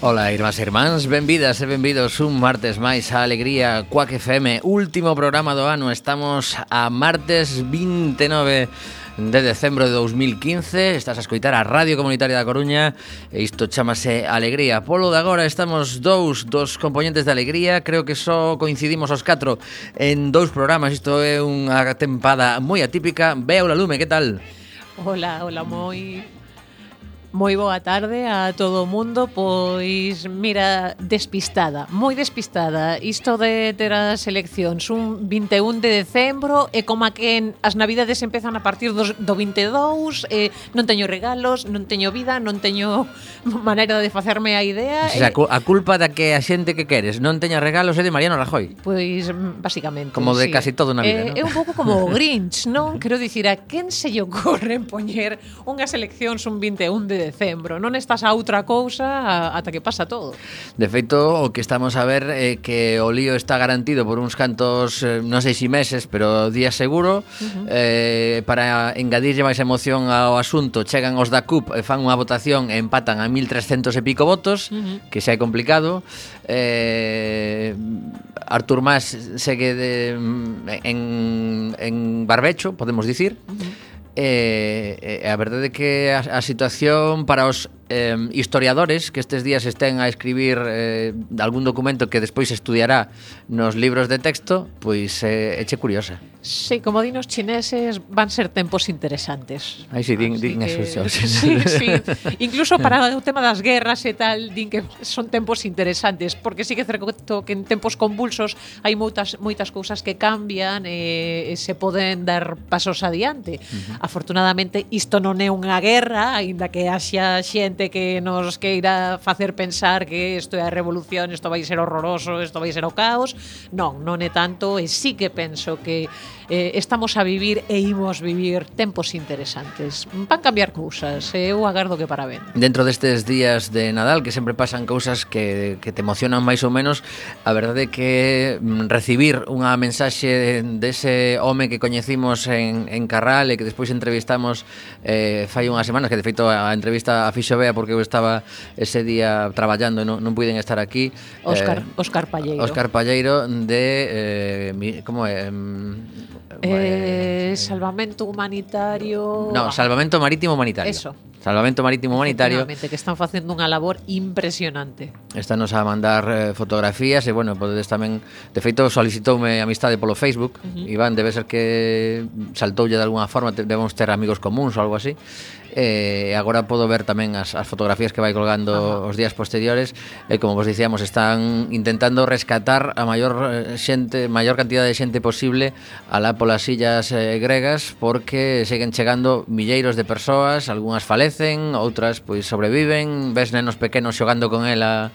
Ola, irmás e irmáns, benvidas e benvidos un martes máis a Alegría Cuac FM Último programa do ano, estamos a martes 29 de decembro de 2015 Estás a escoitar a Radio Comunitaria da Coruña. E isto chamase Alegría. Polo de agora estamos dous dos componentes de Alegría. Creo que só coincidimos os catro en dous programas. Isto é unha tempada moi atípica. Veo la lume, que tal? Ola, ola, moi Moi boa tarde a todo o mundo, pois mira, despistada, moi despistada. Isto de ter as eleccións un 21 de decembro e como que as navidades empezan a partir do, do 22, eh, non teño regalos, non teño vida, non teño maneira de facerme a idea. O sea, eh, a culpa da que a xente que queres non teña regalos é de Mariano Rajoy. Pois mm, basicamente, Como de sí. casi todo na vida, eh, ¿no? É un pouco como o Grinch, non? Quero dicir, a quen se lle ocorre poñer unhas eleccións un 21 de decembro. Non estás a outra cousa ata que pasa todo. De feito, o que estamos a ver é que o lío está garantido por uns cantos, eh, non sei se si meses, pero días seguro. Uh -huh. eh, para engadirlle máis emoción ao asunto, chegan os da CUP e fan unha votación e empatan a 1300 e pico votos, uh -huh. que xa é complicado. Eh, Artur Mas segue de, mm, en, en barbecho, podemos dicir. Uh -huh E, e a verdade é que a, a situación para os eh, historiadores que estes días estén a escribir eh, algún documento que despois estudiará nos libros de texto, pois eh, eche curiosa. Sí, como dinos chineses, van ser tempos interesantes. Aí sí, din, din que... eso. Sí, sí. Incluso para o tema das guerras e tal, din que son tempos interesantes, porque sí que certo que en tempos convulsos hai moitas moitas cousas que cambian e, e se poden dar pasos adiante. Uh -huh. Afortunadamente, isto non é unha guerra, aínda que haxa xente xente que nos queira facer pensar que isto é a revolución, isto vai ser horroroso, isto vai ser o caos. Non, non é tanto, e sí que penso que eh, estamos a vivir e imos vivir tempos interesantes. Van cambiar cousas, e eu agardo que para ben. Dentro destes días de Nadal, que sempre pasan cousas que, que te emocionan máis ou menos, a verdade é que mm, recibir unha mensaxe dese home que coñecimos en, en Carral e que despois entrevistamos eh, fai unhas semanas, que de feito a entrevista a fixo Bea Porque eu estaba ese día traballando e non, non puiden estar aquí. Óscar, eh, Óscar Palleiro. Óscar Palleiro de eh, mi, como é? Eh, eh, salvamento humanitario. No, salvamento marítimo humanitario. Eso. Salvamento Marítimo Humanitario que están facendo unha labor impresionante Estános a mandar eh, fotografías e bueno, podedes tamén de feito solicitoume amistade polo Facebook uh -huh. Iván, debe ser que saltoulle de alguna forma debemos ter amigos comuns ou algo así e eh, agora podo ver tamén as, as fotografías que vai colgando Ajá. os días posteriores e eh, como vos dicíamos están intentando rescatar a maior eh, xente maior cantidad de xente posible alá polas illas eh, gregas porque seguen chegando milleiros de persoas algunhas falecen, outras pois sobreviven ves nenos pequenos xogando con ela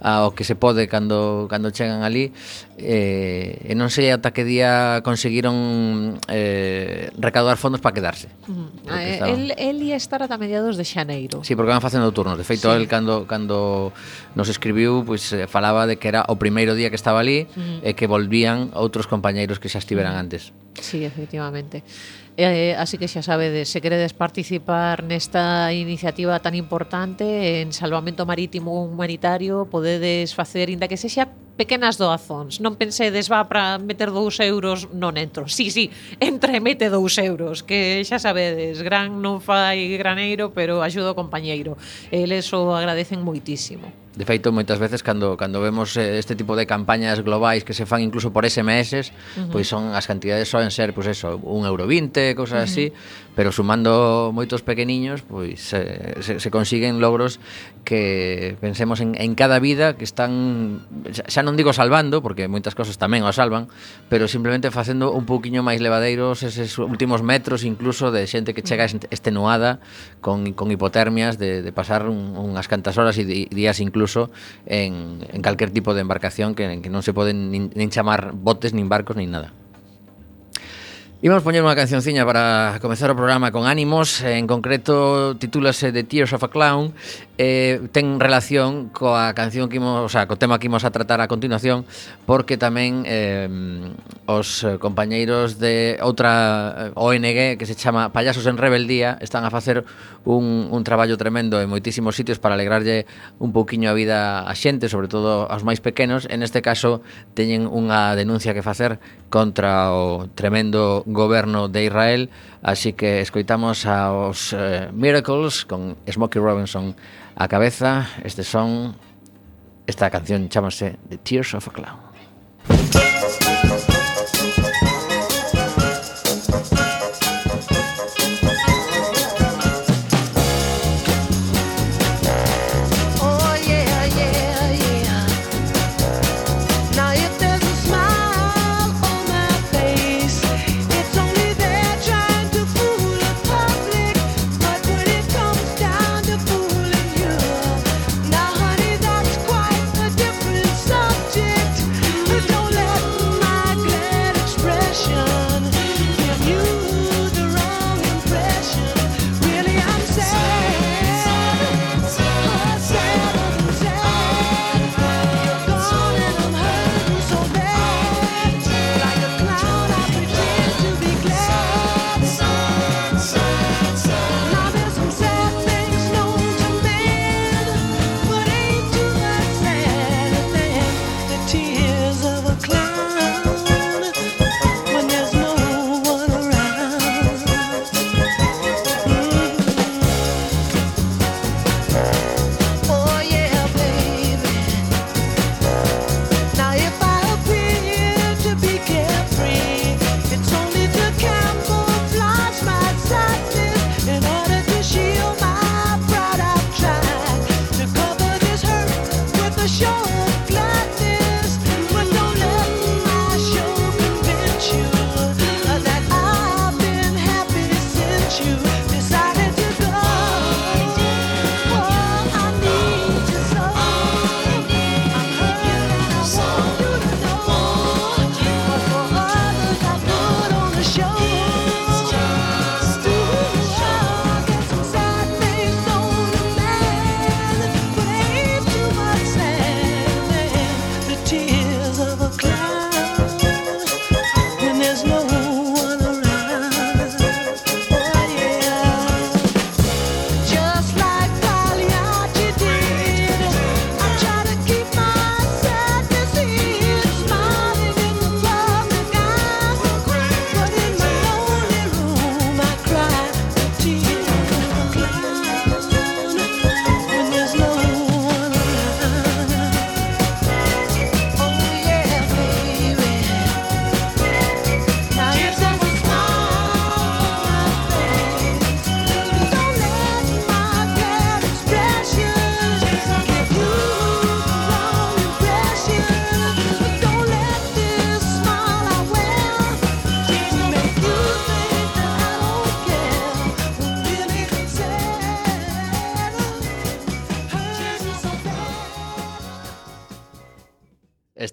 ao que se pode cando, cando chegan ali eh, e non sei ata que día conseguiron eh, recaudar fondos para quedarse. Uh -huh. Ah, eh, estaba... el, el ia estar ata mediados de xaneiro. Sí, porque van facendo turnos. De feito, sí. el cando, cando nos escribiu, pois pues, eh, falaba de que era o primeiro día que estaba ali uh -huh. e que volvían outros compañeiros que xa estiveran antes. Sí, efectivamente. Eh, así que xa sabedes, se queredes participar nesta iniciativa tan importante en salvamento marítimo humanitario, podedes facer, inda que sexa pequenas doazóns. Non pensedes, va, para meter dous euros, non entro. Sí, sí, entra e mete dous euros, que xa sabedes, gran non fai graneiro, pero axuda o compañeiro. Eles o agradecen moitísimo. De feito, moitas veces cando cando vemos eh, este tipo de campañas globais que se fan incluso por SMS, uh -huh. pois son as cantidades soen ser, pois eso, un euro 20, cosas uh -huh. así, pero sumando moitos pequeniños, pois se, se, se consiguen logros que pensemos en, en cada vida que están xa, xa non digo salvando, porque moitas cosas tamén o salvan, pero simplemente facendo un pouquiño máis levadeiros eses últimos metros incluso de xente que chega estenuada con, con hipotermias de, de pasar un, unhas cantas horas e días incluso en, en calquer tipo de embarcación que, que non se poden nin, nin chamar botes, nin barcos, nin nada. Imos poñer unha cancionciña para comezar o programa con ánimos. En concreto titúlase The Tears of a Clown. Eh, Ten relación coa canción que imos, o sea, co tema que imos a tratar a continuación Porque tamén eh, os compañeiros de outra eh, ONG que se chama Payasos en Rebeldía Están a facer un, un traballo tremendo en moitísimos sitios Para alegrarlle un pouquiño a vida a xente, sobre todo aos máis pequenos. En este caso teñen unha denuncia que facer contra o tremendo goberno de Israel, así que escoitamos aos eh, Miracles con Smokey Robinson a cabeza. Este son esta canción chamase The Tears of a Clown.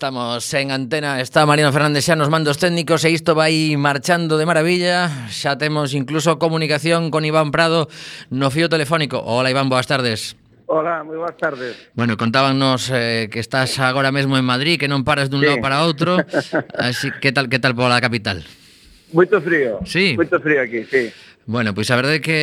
Estamos en antena, está Mariano Fernández xa nos mandos técnicos e isto vai marchando de maravilla. Xa temos incluso comunicación con Iván Prado no fío telefónico. Hola Iván, boas tardes. Hola, moi boas tardes. Bueno, contábanos eh, que estás agora mesmo en Madrid, que non paras dun sí. lado para outro. Así que tal, que tal pola capital? Moito frío. Sí. Moito frío aquí, sí. Bueno, pois pues a verdade é que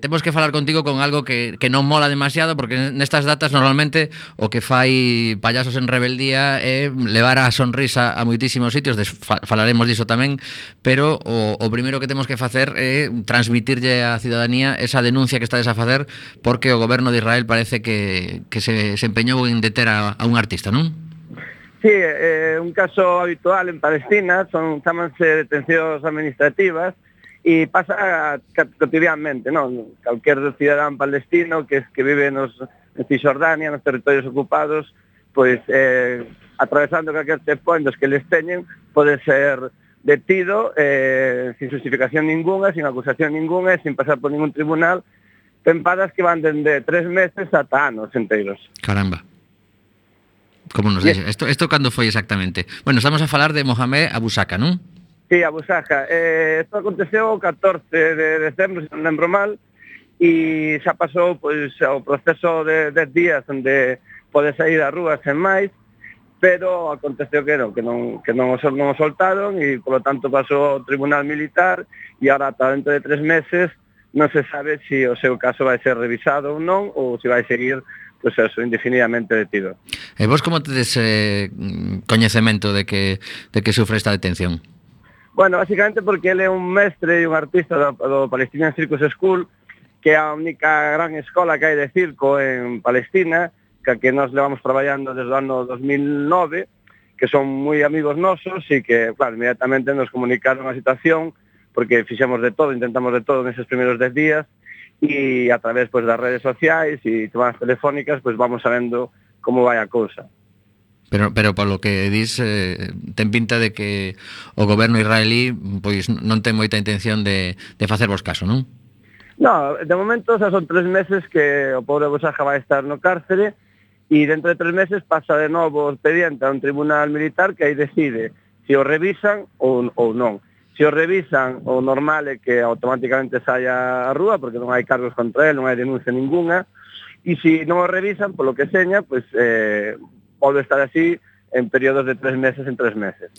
temos que falar contigo con algo que, que non mola demasiado porque nestas datas normalmente o que fai payasos en rebeldía é levar a sonrisa a moitísimos sitios, des, falaremos diso tamén, pero o, o primeiro que temos que facer é transmitirlle á ciudadanía esa denuncia que estades a facer porque o goberno de Israel parece que, que se, se empeñou en deter a, a un artista, non? Sí, é eh, un caso habitual en Palestina, son chamanse detencións administrativas, e pasa cotidianamente, non? Calquer cidadán palestino que que vive nos en Cisjordania, nos territorios ocupados, pois eh, atravesando calquer checkpoint que les teñen, pode ser detido eh, sin justificación ninguna, sin acusación ninguna e sin pasar por ningún tribunal, tempadas que van dende tres meses ata anos enteiros. Caramba. Como nos yes. dixen? Isto, isto cando foi exactamente? Bueno, estamos a falar de Mohamed Abusaka, non? Sí, a Busaja. Eh, isto aconteceu o 14 de decembro, se non lembro mal, e xa pasou pois, o proceso de 10 días onde pode sair a rúa sen máis, pero aconteceu que non, que non, que non, non o soltaron e, polo tanto, pasou ao Tribunal Militar e agora, ata dentro de tres meses, non se sabe se si o seu caso vai ser revisado ou non ou se vai seguir pois pues eso, indefinidamente detido. E vos como tedes eh, coñecemento de que, de que sufre esta detención? Bueno, basicamente porque ele é un mestre e un artista do, do Palestinian Circus School, que é a única gran escola que hai de circo en Palestina, que, que nos levamos traballando desde o ano 2009, que son moi amigos nosos e que, claro, inmediatamente nos comunicaron a situación, porque fixemos de todo, intentamos de todo neses primeiros 10 días, e a través pois, das redes sociais e chamadas telefónicas pois, vamos sabendo como vai a cousa. Pero, pero polo que dis eh, ten pinta de que o goberno israelí pois non ten moita intención de, de facervos caso, non? No, de momento xa son tres meses que o pobre Bosaja vai estar no cárcere e dentro de tres meses pasa de novo o expediente a un tribunal militar que aí decide se o revisan ou, ou non. Se o revisan, o normal é que automáticamente saia a rúa, porque non hai cargos contra ele, non hai denuncia ninguna, e se non o revisan, polo que seña, pois, eh, pode estar así en períodos de tres meses en tres meses.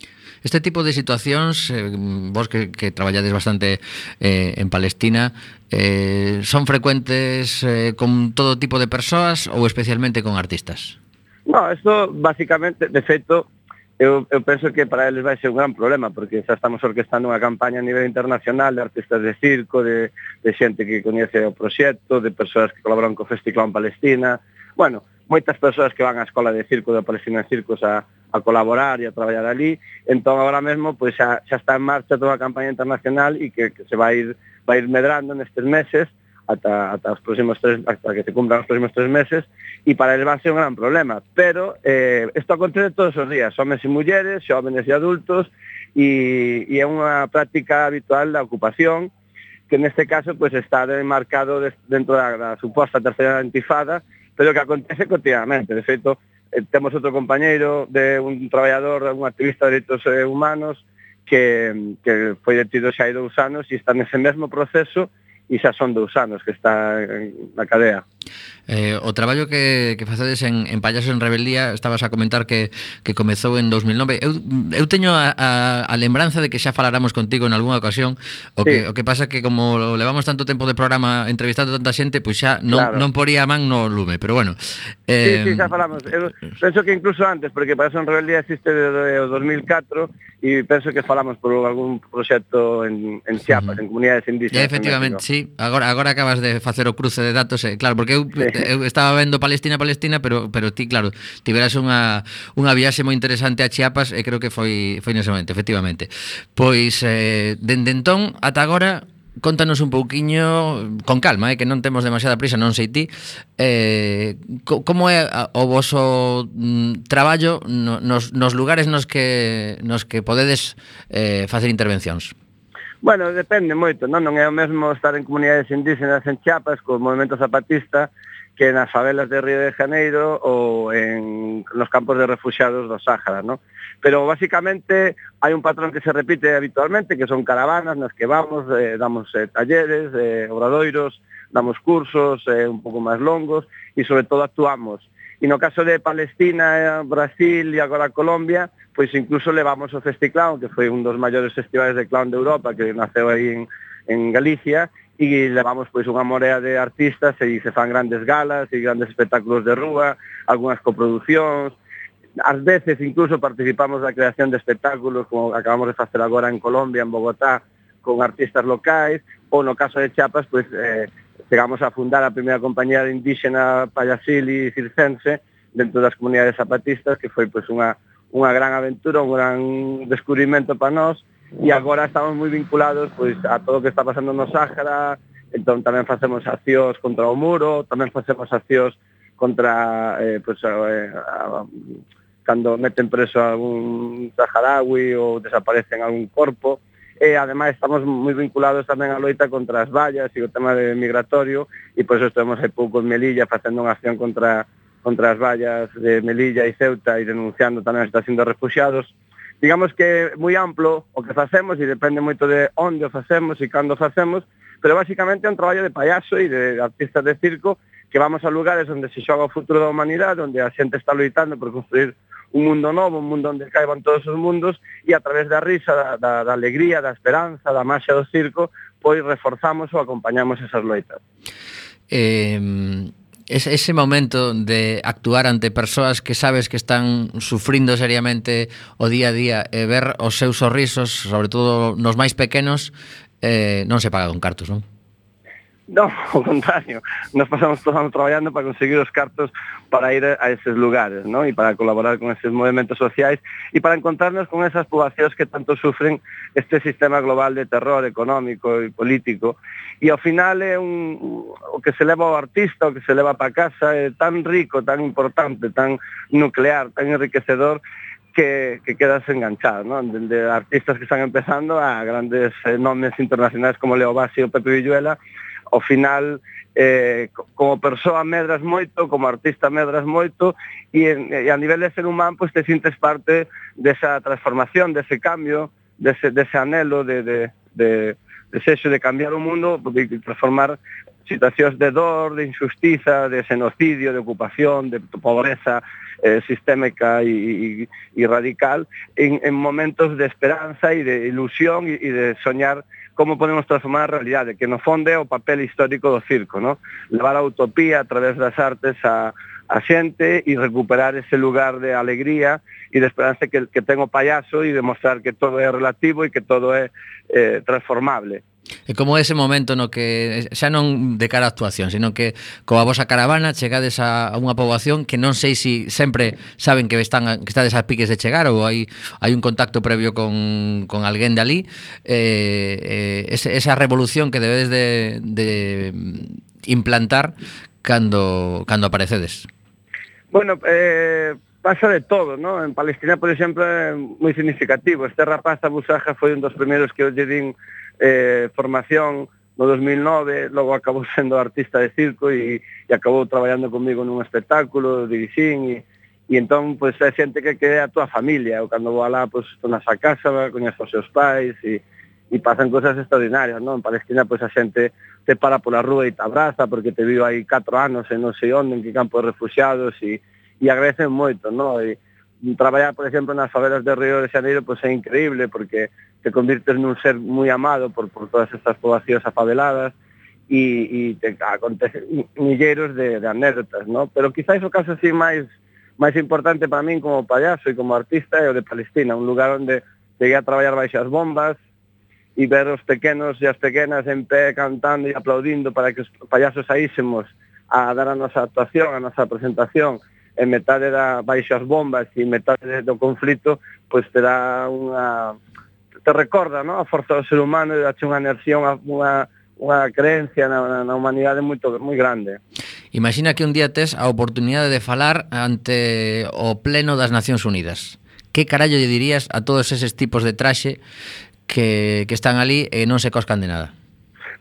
Este tipo de situacións, eh, vos que, que traballades bastante eh, en Palestina, eh, son frecuentes eh, con todo tipo de persoas ou especialmente con artistas? No, esto basicamente, de feito, eu, eu penso que para eles vai ser un gran problema, porque xa estamos orquestando unha campaña a nivel internacional de artistas de circo, de, de xente que coñece o proxecto, de persoas que colaboran co Festival en Palestina. Bueno, moitas persoas que van á escola de circo de Palestina Circos a, a colaborar e a traballar ali, entón agora mesmo pois, xa, xa está en marcha toda a campaña internacional e que, que se vai ir, vai ir medrando nestes meses ata, ata os próximos tres, hasta que se cumplan os próximos tres meses e para eles va a ser un gran problema. Pero eh, isto acontece todos os días homens e mulleres, xóvenes e adultos e, e é unha práctica habitual da ocupación que neste caso pues, está marcado dentro da, da suposta terceira antifada pero que acontece cotidianamente. De feito, eh, temos outro compañeiro de un traballador, un activista de direitos eh, humanos, que, que foi detido xa hai dous anos e está nese mesmo proceso e xa son dous anos que está na cadea. Eh, o traballo que, que facedes en, en Payasos en Rebeldía Estabas a comentar que, que comezou en 2009 Eu, eu teño a, a, a lembranza de que xa faláramos contigo en algunha ocasión. O que, sí. o que pasa que como levamos tanto tempo de programa entrevistando tanta xente Pois xa non, claro. non poría a man no lume Pero bueno. Eh... Sí, sí, xa falamos. Eu Penso que incluso antes, porque Payasos en Rebeldía existe desde o 2004 E penso que falamos por algún proxecto en, en Chiapas, uh -huh. en comunidades indígenas Ya, efectivamente, sí. Agora, agora acabas de facer o cruce de datos eh, Claro, porque eu sí eu estaba vendo Palestina, Palestina, pero pero ti, claro, tiveras unha unha viaxe moi interesante a Chiapas e creo que foi foi nese momento, efectivamente. Pois eh, dende entón ata agora contanos un pouquiño con calma, eh, que non temos demasiada prisa, non sei ti, eh, co, como é o voso mm, traballo no, nos, nos lugares nos que nos que podedes eh, facer intervencións? Bueno, depende moito, non? Non é o mesmo estar en comunidades indígenas en Chiapas co movimento zapatista que nas favelas de Río de Janeiro ou en nos campos de refugiados do Sáhara, ¿no? Pero basicamente hai un patrón que se repite habitualmente, que son caravanas nas que vamos, eh, damos eh, talleres, eh, obradoiros, damos cursos eh, un pouco máis longos e sobre todo actuamos. E no caso de Palestina, Brasil e agora Colombia, pois incluso levamos o Festiclown, que foi un dos maiores festivales de clown de Europa, que naceu aí en, en Galicia, e levamos pois unha morea de artistas e se fan grandes galas e grandes espectáculos de rúa, algunhas coproduccións, ás veces incluso participamos na creación de espectáculos como acabamos de facer agora en Colombia, en Bogotá, con artistas locais, ou no caso de Chiapas, pois eh, chegamos a fundar a primeira compañía de indígena payasil e circense dentro das comunidades zapatistas, que foi pois unha, unha gran aventura, un gran descubrimento para nós, e agora estamos moi vinculados pois a todo o que está pasando no Sáhara, entón tamén facemos accións contra o muro, tamén facemos accións contra eh, pois, eh, eh a, a, cando meten preso a algún saharaui ou desaparecen algún corpo, e eh, ademais estamos moi vinculados tamén á loita contra as vallas e o tema de migratorio. E por eso estamos hai pouco en Melilla facendo unha acción contra contra as vallas de Melilla e Ceuta e denunciando tamén a situación dos refugiados digamos que moi amplo o que facemos e depende moito de onde o facemos e cando o facemos, pero basicamente é un traballo de payaso e de artistas de circo que vamos a lugares onde se xoga o futuro da humanidade, onde a xente está loitando por construir un mundo novo, un mundo onde caiban todos os mundos e a través da risa, da, da, da alegría, da esperanza, da máxia do circo, pois reforzamos ou acompañamos esas loitas. Eh, ese, ese momento de actuar ante persoas que sabes que están sufrindo seriamente o día a día e ver os seus sorrisos, sobre todo nos máis pequenos, eh, non se paga con cartos, non? Non, ao contrario, nos pasamos todo ano traballando para conseguir os cartos para ir a eses lugares, non? E para colaborar con eses movimentos sociais e para encontrarnos con esas poboacións que tanto sufren este sistema global de terror económico e político. E ao final é un, o que se leva ao artista, o que se leva para casa, é tan rico, tan importante, tan nuclear, tan enriquecedor, que, que quedas enganchado, ¿no? De artistas que están empezando a grandes eh, nomes internacionales como Leo Bassi ou Pepe Villuela, ao final eh, como persoa medras moito, como artista medras moito e, e a nivel de ser humano pues, te sintes parte desa transformación, dese cambio, dese, dese anelo de, de, de desexo de cambiar o mundo, de transformar situacións de dor, de injustiza, de xenocidio, de ocupación, de pobreza eh, sistémica e, e, e radical en, en momentos de esperanza e de ilusión e, e de soñar como podemos transformar a realidade, que no fondo é o papel histórico do circo, no? levar a utopía a través das artes a, a xente e recuperar ese lugar de alegría e de esperanza que, que ten o payaso e demostrar que todo é relativo e que todo é eh, transformable. E como ese momento no que eh, xa non de cara a actuación, sino que coa vosa caravana chegades a, unha poboación que non sei se si sempre saben que están que estades a piques de chegar ou hai hai un contacto previo con, con alguén de alí, eh, eh, esa revolución que debedes de, de implantar cando cando aparecedes. Bueno, eh, pasa de todo, ¿no? En Palestina, por exemplo, é eh, moi significativo. Este rapaz, Abusaja, foi un dos primeiros que hoxe din eh, formación no 2009, logo acabou sendo artista de circo e, e acabou traballando comigo nun espectáculo, dirixín e, e entón, pois, pues, é xente que, que é a tua familia. Eu, cando vou alá, pois, estou na sa casa, coñezo os seus pais e, e pasan cosas extraordinarias, non? En Palestina, pois a xente te para pola rúa e te abraza porque te vivo aí 4 anos e non sei onde, en que campo de refugiados e, e agradecen moito, non? E, traballar, por exemplo, nas favelas de Río de Janeiro pois é increíble porque te convirtes nun ser moi amado por, por todas estas poboacións afabeladas e, e te acontecen milleiros de, de anécdotas, ¿no? Pero quizás o caso así máis máis importante para min como payaso e como artista é o de Palestina, un lugar onde cheguei a traballar baixo as bombas, e ver os pequenos e as pequenas en pé cantando e aplaudindo para que os payasos saísemos a dar a nosa actuación, a nosa presentación e metade da baixo as bombas e metade do conflito pois te dá unha te recorda no? a forza do ser humano e dache unha enerxía, unha, unha, unha creencia na, na humanidade moito moi grande. Imagina que un día tes a oportunidade de falar ante o Pleno das Nacións Unidas. Que carallo lle dirías a todos eses tipos de traxe que, que están ali e non se coscan de nada?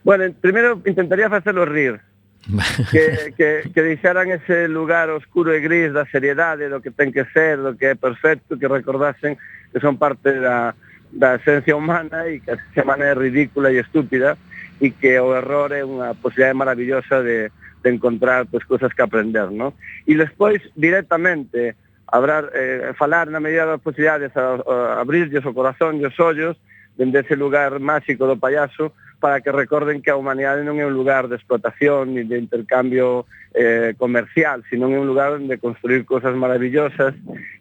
Bueno, primeiro intentaría facelo rir, que, que, que deixaran ese lugar oscuro e gris da seriedade, do que ten que ser, do que é perfecto, que recordasen que son parte da, da esencia humana e que a semana é ridícula e estúpida e que o error é unha posibilidade maravillosa de, de encontrar pues, cousas que aprender, ¿no? E despois, directamente, hablar, eh, falar na medida das posibilidades, a, a abrirlles o corazón e os ollos, dende ese lugar máxico do payaso para que recorden que a humanidade non é un lugar de explotación ni de intercambio eh, comercial, sino é un lugar onde construir cosas maravillosas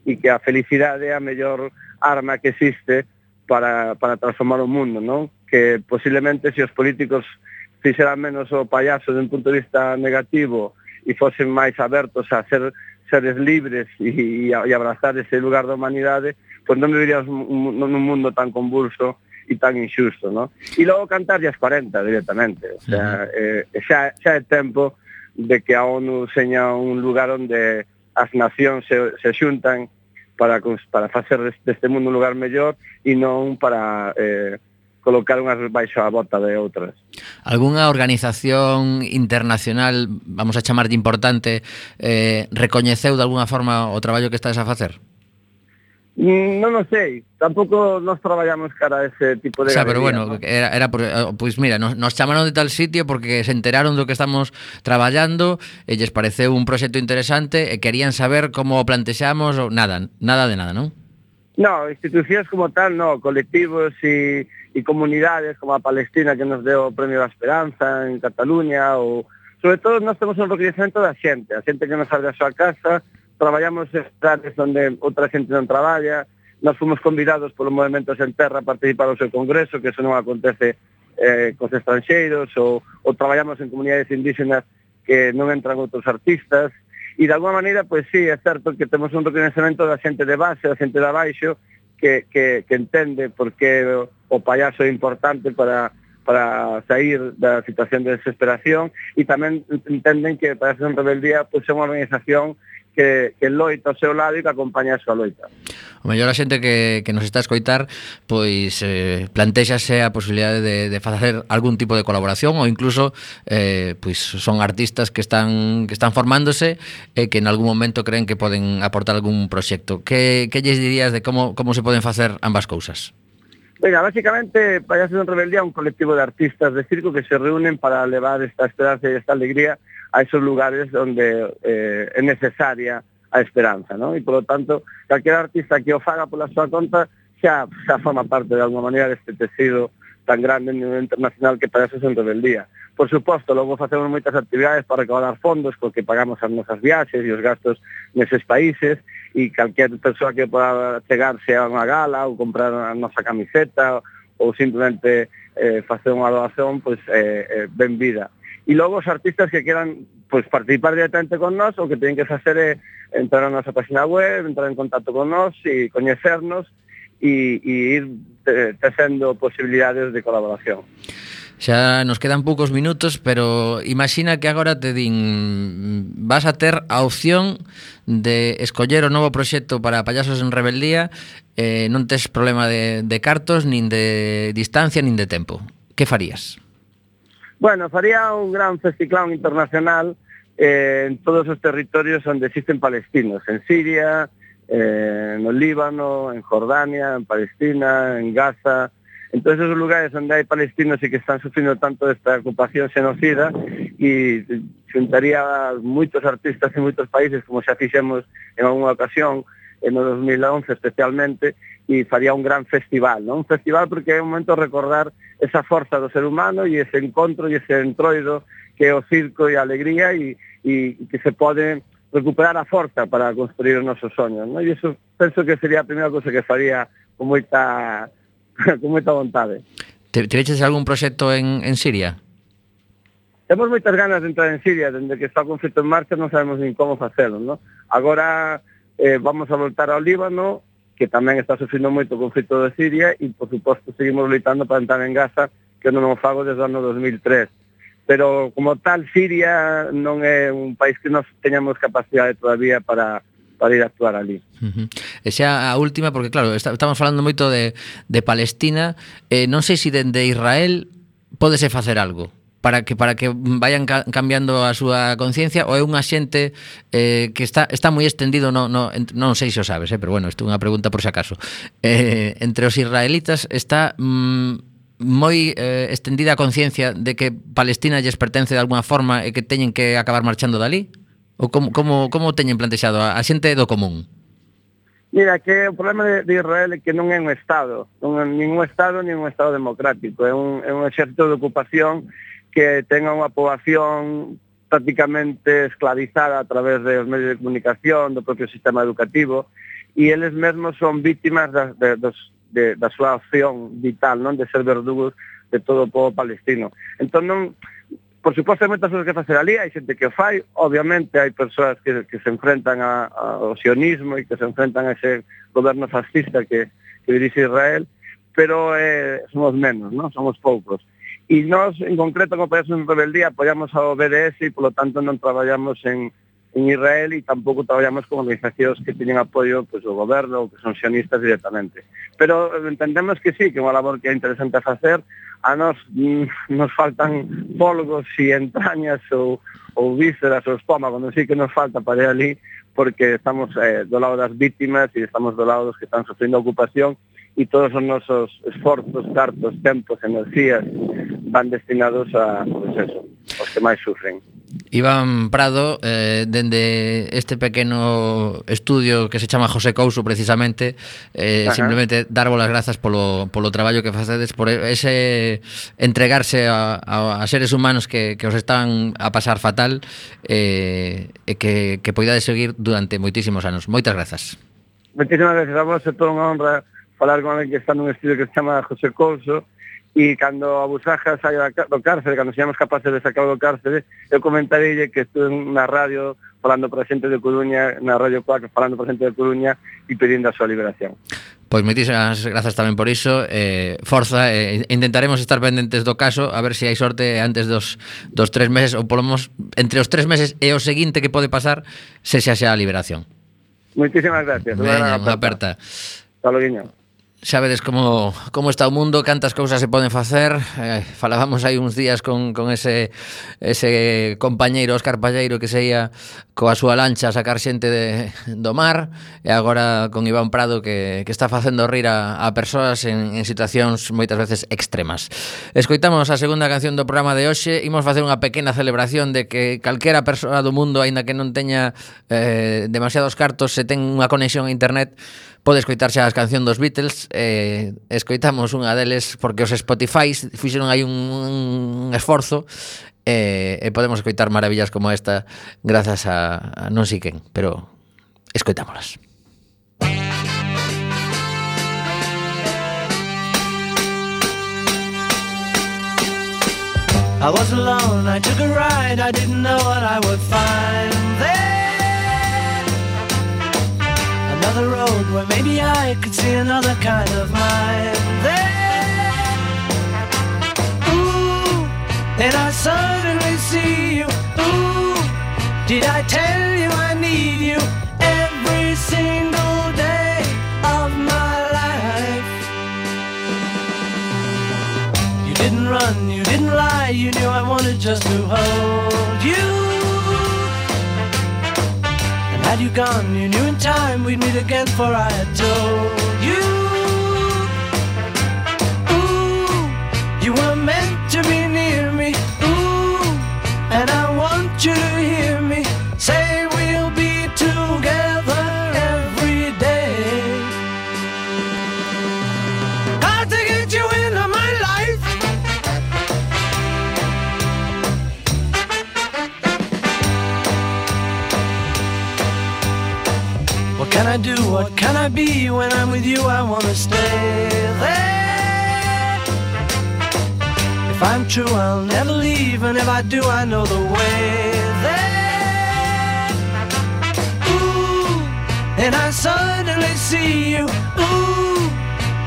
e que a felicidade é a mellor arma que existe para, para transformar o mundo, non? Que posiblemente se os políticos fixeran menos o payaso de un punto de vista negativo e fosen máis abertos a ser seres libres e, e abrazar ese lugar da humanidade, pois non viviríamos nun mundo tan convulso e tan injusto, no? E logo cantar as 40 directamente, o sea, eh, xa, xa é tempo de que a ONU seña un lugar onde as nacións se, se xuntan para para facer deste mundo un lugar mellor e non para eh, colocar unhas baixo a bota de outras. Algúnha organización internacional, vamos a chamar de importante, eh, recoñeceu de alguna forma o traballo que estades a facer? Non o sei, tampouco nos traballamos cara a ese tipo de... O sea, galería, pero bueno, ¿no? era, era por, pois pues mira, nos, nos chamaron de tal sitio porque se enteraron do que estamos traballando e eh, lles pareceu un proxecto interesante e querían saber como plantexamos ou nada, nada de nada, non? No, institucións como tal, no, colectivos e, e comunidades como a Palestina que nos deu o Premio da Esperanza en Cataluña ou... Sobre todo nós temos un reconhecimento da xente, a xente que nos abre a súa casa, traballamos en cidades onde outra xente non traballa, nós fomos convidados polo Movimento Sen Terra a participar ao seu congreso, que eso non acontece eh, cos estranxeiros, ou, ou traballamos en comunidades indígenas que non entran outros artistas, e de alguma maneira, pois sí, é certo que temos un reconhecimento da xente de base, da xente de abaixo, que, que, que entende por que o, o payaso é importante para, para sair da situación de desesperación e tamén entenden que para esa rebeldía pois, é unha organización que, que loita ao seu lado e que acompaña a súa loita. O mellor a xente que, que nos está a escoitar pois eh, plantexase a posibilidade de, de facer algún tipo de colaboración ou incluso eh, pois son artistas que están que están formándose e eh, que en algún momento creen que poden aportar algún proxecto. Que, que lles dirías de como, como se poden facer ambas cousas? Venga, básicamente Payasos en Rebeldía un colectivo de artistas de circo que se reúnen para levar esta esperanza e esta alegría a esos lugares donde eh, é necesaria a esperanza, non? E, polo tanto, calquer artista que o faga pola súa conta xa, xa forma parte de alguma maneira deste tecido tan grande en nivel internacional que parece ser rebeldía. Por suposto, logo facemos moitas actividades para recaudar fondos co que pagamos as nosas viaxes e os gastos neses países e calquer persoa que poda chegarse a unha gala ou comprar a nosa camiseta ou simplemente eh, facer unha doación, pois eh, eh, ben vida. E logo os artistas que queran pues, participar directamente con nós, o que teñen que facer é eh, entrar na nosa página web, entrar en contacto con nós e coñecernos e, e ir eh, tecendo posibilidades de colaboración. Xa nos quedan poucos minutos, pero imagina que agora te din vas a ter a opción de escoller o novo proxecto para Payasos en Rebeldía, eh, non tes problema de, de cartos, nin de distancia, nin de tempo. Que farías? Bueno, faría un gran festiclán internacional eh, en todos os territorios onde existen palestinos, en Siria, eh, no Líbano, en Jordania, en Palestina, en Gaza, en todos esos lugares onde hai palestinos e que están sufrindo tanto esta ocupación xenocida e xuntaría moitos artistas en moitos países, como xa fixemos en alguna ocasión, en o 2011 especialmente, e faría un gran festival, non? Un festival porque é un momento recordar esa forza do ser humano e ese encontro e ese entroido que é o circo e a alegría e, e que se pode recuperar a forza para construir os nosos sonhos, non? E iso penso que sería a primeira cosa que faría con moita con moita vontade. Te, Tereches algún proxecto en, en Siria? Temos moitas ganas de entrar en Siria, dende que está o conflito en marcha non sabemos nin como facelo, non? Agora eh, vamos a voltar ao Líbano, que tamén está sufrindo moito o conflito de Siria e, por suposto, seguimos loitando para entrar en Gaza, que non o fago desde o ano 2003. Pero, como tal, Siria non é un país que nos teñamos capacidade todavía para para ir a actuar ali. Uh -huh. E xa a última, porque claro, está, estamos falando moito de, de Palestina, eh, non sei se dende Israel podese facer algo para que para que vayan ca cambiando a súa conciencia ou é unha xente eh, que está está moi extendido no, no, non sei se o sabes, eh, pero bueno, isto é unha pregunta por se acaso eh, entre os israelitas está mm, moi eh, extendida a conciencia de que Palestina lles pertence de alguna forma e que teñen que acabar marchando dali? Ou como, como, como teñen plantexado a, a xente do común? Mira, que o problema de, de Israel é que non é un Estado, non é ningún Estado, nin un Estado democrático, é un, é un exército de ocupación que tenga unha poboación prácticamente esclavizada a través dos medios de comunicación, do propio sistema educativo, e eles mesmos son vítimas da, de, dos, de, da súa acción vital, non de ser verdugos de todo o povo palestino. Entón, non, por suposto, hai moitas cousas que facer ali, hai xente que o fai, obviamente hai persoas que, que se enfrentan a, ao sionismo e que se enfrentan a ese goberno fascista que, que dirixe Israel, pero eh, somos menos, non? somos poucos. E nós, en concreto, como país en rebeldía, apoiamos ao BDS e, polo tanto, non traballamos en, en Israel e tampouco traballamos con organizacións que teñen apoio pues, do goberno ou que son sionistas directamente. Pero entendemos que sí, que é unha labor que é interesante facer. A nós mm, nos faltan polgos e entrañas ou, ou vísceras ou espómago, non sei que nos falta para ir ali porque estamos eh, do lado das vítimas e estamos do lado dos que están sofrendo ocupación e todos os nosos esforzos, cartos, tempos, enerxías van destinados a, pues eso, os que máis sufren. Iván Prado, eh, dende este pequeno estudio que se chama José Couso precisamente, eh, Ajá. simplemente darvos as grazas polo, polo traballo que facedes, por ese entregarse a, a, a seres humanos que, que os están a pasar fatal eh, e que, que poidades seguir durante moitísimos anos. Moitas grazas. Moitísimas gracias a vos, é toda unha honra falar con alguén que está nun estudio que se chama José Couso, e cando a Busaja saia do cárcere, cando seamos capaces de sacar do cárcere, eu comentarei que estuve na radio falando para a xente de Coruña, na Radio 4, falando para a xente de Coruña e pedindo a súa liberación. Pois moitísimas grazas tamén por iso. Eh, Forza, eh, intentaremos estar pendentes do caso A ver se si hai sorte antes dos, dos tres meses Ou polo menos entre os tres meses e o seguinte que pode pasar Se xa xa a liberación. Moitísimas gracias. Veña, unha aperta. Hasta luego Xa vedes como, como está o mundo, cantas cousas se poden facer. Eh, falábamos hai uns días con, con ese, ese compañeiro, Óscar Palleiro, que se ia coa súa lancha a sacar xente de, do mar, e agora con Iván Prado que, que está facendo rir a, a persoas en, en situacións moitas veces extremas. Escoitamos a segunda canción do programa de hoxe, imos facer unha pequena celebración de que calquera persoa do mundo, aínda que non teña eh, demasiados cartos, se ten unha conexión a internet, Pode escoitar xa as canción dos Beatles eh, Escoitamos unha deles Porque os Spotify fixeron aí un, un esforzo eh, E podemos escoitar maravillas como esta Grazas a, a non sei quen Pero escoitámolas. I was alone, I took a ride, I didn't know what I would find there. Another road where maybe I could see another kind of mind there. Ooh, and I suddenly see you. Ooh, did I tell you I need you every single day of my life? You didn't run, you didn't lie, you knew I wanted just to hold gone, you knew in time we'd meet again, for I had told I do? What can I be? When I'm with you, I wanna stay there. If I'm true, I'll never leave, and if I do, I know the way there. Ooh, and I suddenly see you. Ooh,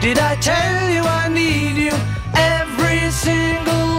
did I tell you I need you every single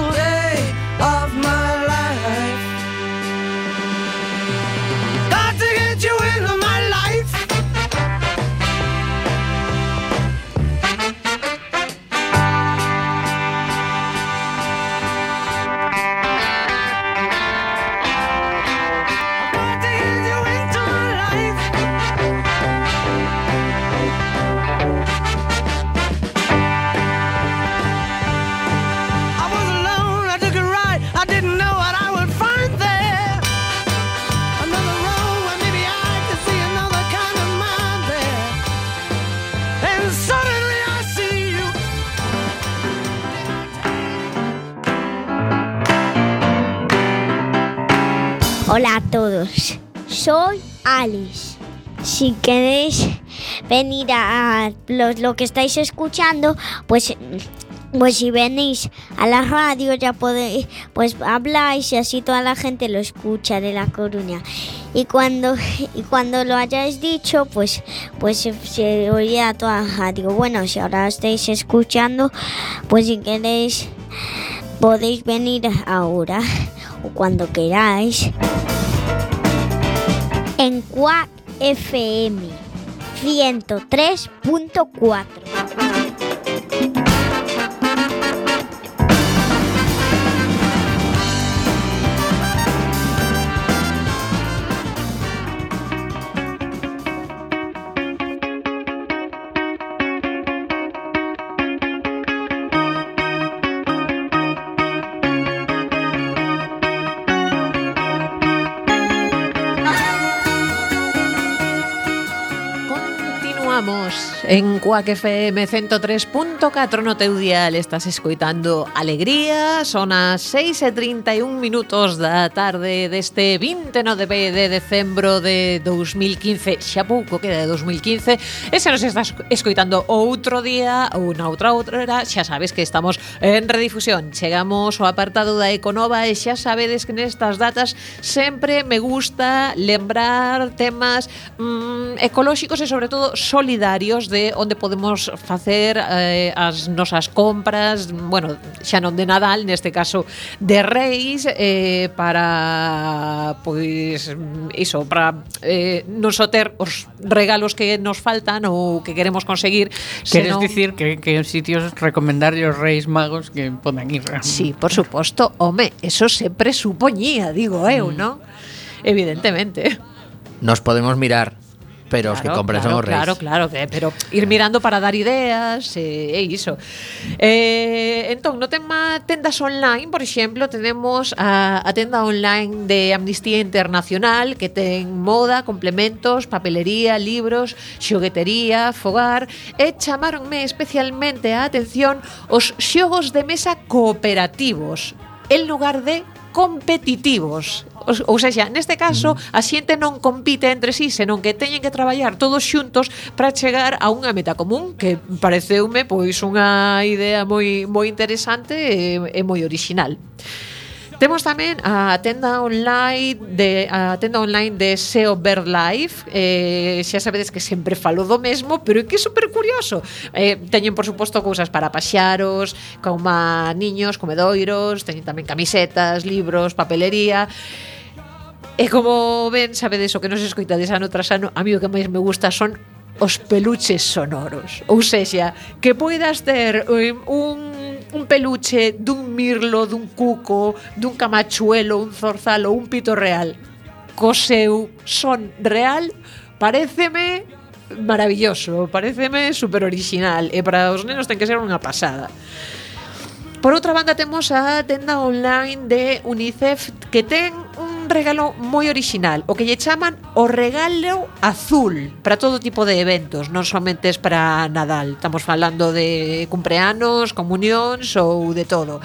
soy Alice. Si queréis venir a lo que estáis escuchando, pues, pues si venís a la radio ya podéis, pues habláis y así toda la gente lo escucha de La Coruña. Y cuando, y cuando lo hayáis dicho, pues, pues se, se oía toda la radio. Bueno, si ahora estáis escuchando, pues si queréis podéis venir ahora o cuando queráis Cuac FM 103.4. en Cuac FM 103.4 no teu dial estás escoitando Alegría. Son as 6 e 31 minutos da tarde deste 29 de decembro de 2015 xa pouco queda de 2015 e se nos estás escoitando outro día ou na outra outra xa sabes que estamos en redifusión. Chegamos ao apartado da Econova e xa sabedes que nestas datas sempre me gusta lembrar temas mm, ecolóxicos e sobre todo solidarios de onde podemos facer eh, as nosas compras, bueno, xa non de Nadal, neste caso de Reis, eh, para, pois, iso, para eh, non só ter os regalos que nos faltan ou que queremos conseguir. Queres senón... dicir que, que sitios recomendar os Reis Magos que podan ir? Sí, por suposto, home, eso sempre supoñía, digo eu, mm. non? Evidentemente. Nos podemos mirar pero claro, os que compren claro, son os reis. Claro, claro, que, pero ir mirando para dar ideas eh, e, e iso. Eh, entón, no tema tendas online, por exemplo, tenemos a, a tenda online de Amnistía Internacional que ten moda, complementos, papelería, libros, xoguetería, fogar e chamaronme especialmente a atención os xogos de mesa cooperativos en lugar de competitivos ou seja, neste caso mm. a xente non compite entre sí, senón que teñen que traballar todos xuntos para chegar a unha meta común, que pareceume pois unha idea moi moi interesante e, e moi original. Temos tamén a tenda online de a tenda online de SEO Life. Eh, xa sabedes que sempre falo do mesmo, pero é que é super curioso. Eh, teñen por suposto cousas para paxaros, como niños, comedoiros, teñen tamén camisetas, libros, papelería. E como ven, sabedes o que nos escoitades ano tras ano, a mí o que máis me gusta son os peluches sonoros. Ou sexa, que poidas ter un un peluche dun mirlo, dun cuco, dun camachuelo, un zorzal ou un pito real co seu son real pareceme maravilloso, pareceme super original e para os nenos ten que ser unha pasada. Por outra banda temos a tenda online de UNICEF que ten regalo moi original, o que lle chaman o regalo azul para todo tipo de eventos, non somente es para Nadal. Estamos falando de cumpleanos, comunións ou de todo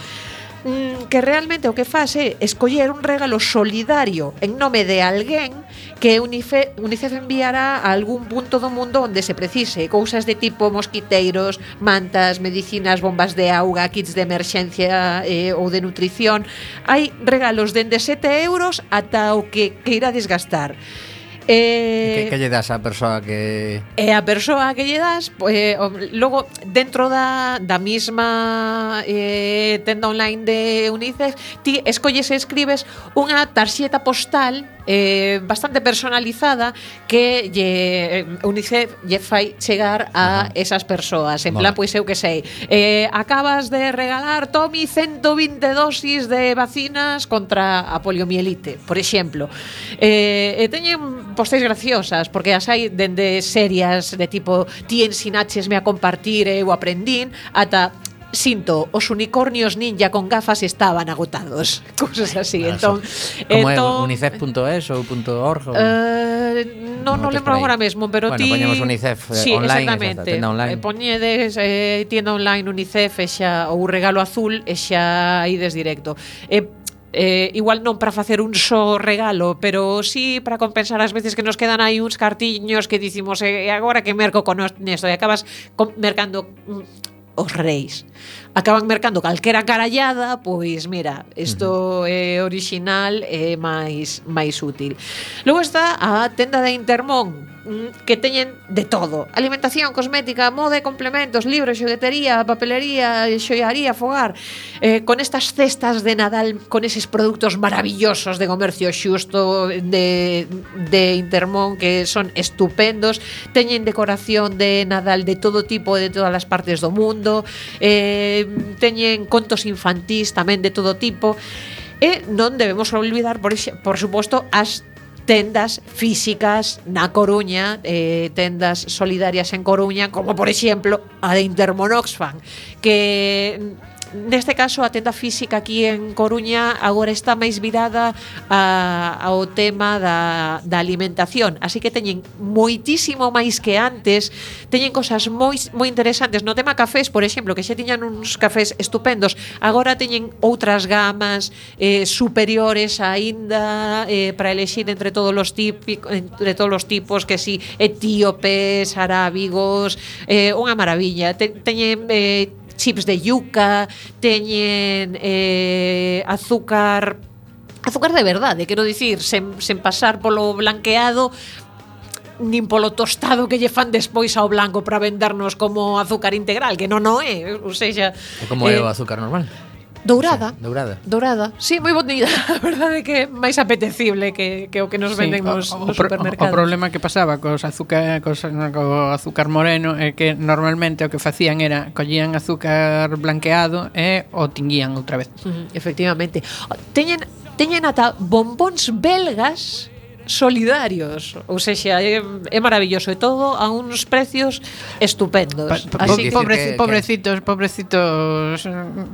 mm, que realmente o que faz é escoller un regalo solidario en nome de alguén que UNICEF, UNICEF enviará a algún punto do mundo onde se precise cousas de tipo mosquiteiros, mantas, medicinas, bombas de auga, kits de emerxencia eh, ou de nutrición. Hai regalos dende 7 euros ata o que queirades gastar. Eh, que, que lle das a persoa que... E a persoa que lle das, pois, eh, pues, logo, dentro da, da mesma eh, tenda online de UNICEF, ti escolles e escribes unha tarxeta postal eh, bastante personalizada que lle, eh, UNICEF lle fai chegar a esas persoas. En plan, pois eu que sei, eh, acabas de regalar, Tommy, 120 dosis de vacinas contra a poliomielite, por exemplo. Eh, e teñen postais graciosas, porque as hai dende serias de tipo ti ensinaches me a compartir, eu aprendín, ata sinto, os unicornios ninja con gafas estaban agotados. Cousas así. Claro, entón, como entón, é unicef.es ou .org? Ou... Eh, uh, non, non lembro agora mesmo, pero bueno, ti... poñemos unicef eh, sí, online, exactamente. Exacto, tenda online. Eh, poñedes eh, tienda online unicef e xa, ou regalo azul e xa ides directo. Eh, eh, igual non para facer un só regalo, pero sí para compensar as veces que nos quedan aí uns cartiños que dicimos, eh, e eh, agora que merco con esto e acabas mercando mm, os reis. Acaban mercando calquera carallada, pois mira, isto uh -huh. é original e é máis máis útil. Logo está a tenda de Intermón, Mm, que teñen de todo. Alimentación, cosmética, moda e complementos, libros, xoguetería, papelería, xoiaría, fogar. Eh, con estas cestas de Nadal, con eses produtos maravillosos de comercio xusto, de, de Intermón, que son estupendos. Teñen decoración de Nadal de todo tipo, de todas as partes do mundo. Eh, teñen contos infantís tamén de todo tipo. E non debemos olvidar, por, por suposto, as tendas físicas na Coruña, eh, tendas solidarias en Coruña, como por exemplo a de Intermonoxfam, que neste caso a tenda física aquí en Coruña agora está máis virada a, ao tema da, da alimentación, así que teñen moitísimo máis que antes, teñen cosas moi moi interesantes no tema cafés, por exemplo, que xa tiñan uns cafés estupendos, agora teñen outras gamas eh, superiores aínda eh, para elegir entre todos os típicos entre todos os tipos que si sí, etíopes, arábigos, eh, unha maravilla. Te, teñen eh, chips de yuca, teñen eh, azúcar azúcar de verdade, quero dicir, sen, sen pasar polo blanqueado, nin polo tostado que lle fan despois ao blanco para vendernos como azúcar integral, que non o é, ou seja... É como eh, é o eh, azúcar normal. Dourada. Sí, dourada. Dourada. Sí, moi bonita. A verdade é que é máis apetecible que, que o que nos sí, venden nos, o, o, nos supermercados. O, o problema que pasaba cos azúcar, cos, co azúcar moreno é que normalmente o que facían era collían azúcar blanqueado e o tinguían outra vez. Uh -huh, efectivamente. Teñen, teñen ata bombóns belgas solidarios. Ou sexa, é, é maravilloso e todo a uns precios estupendos. Pa, pa, Así pobreci, que, pobrecitos, pobrecitos,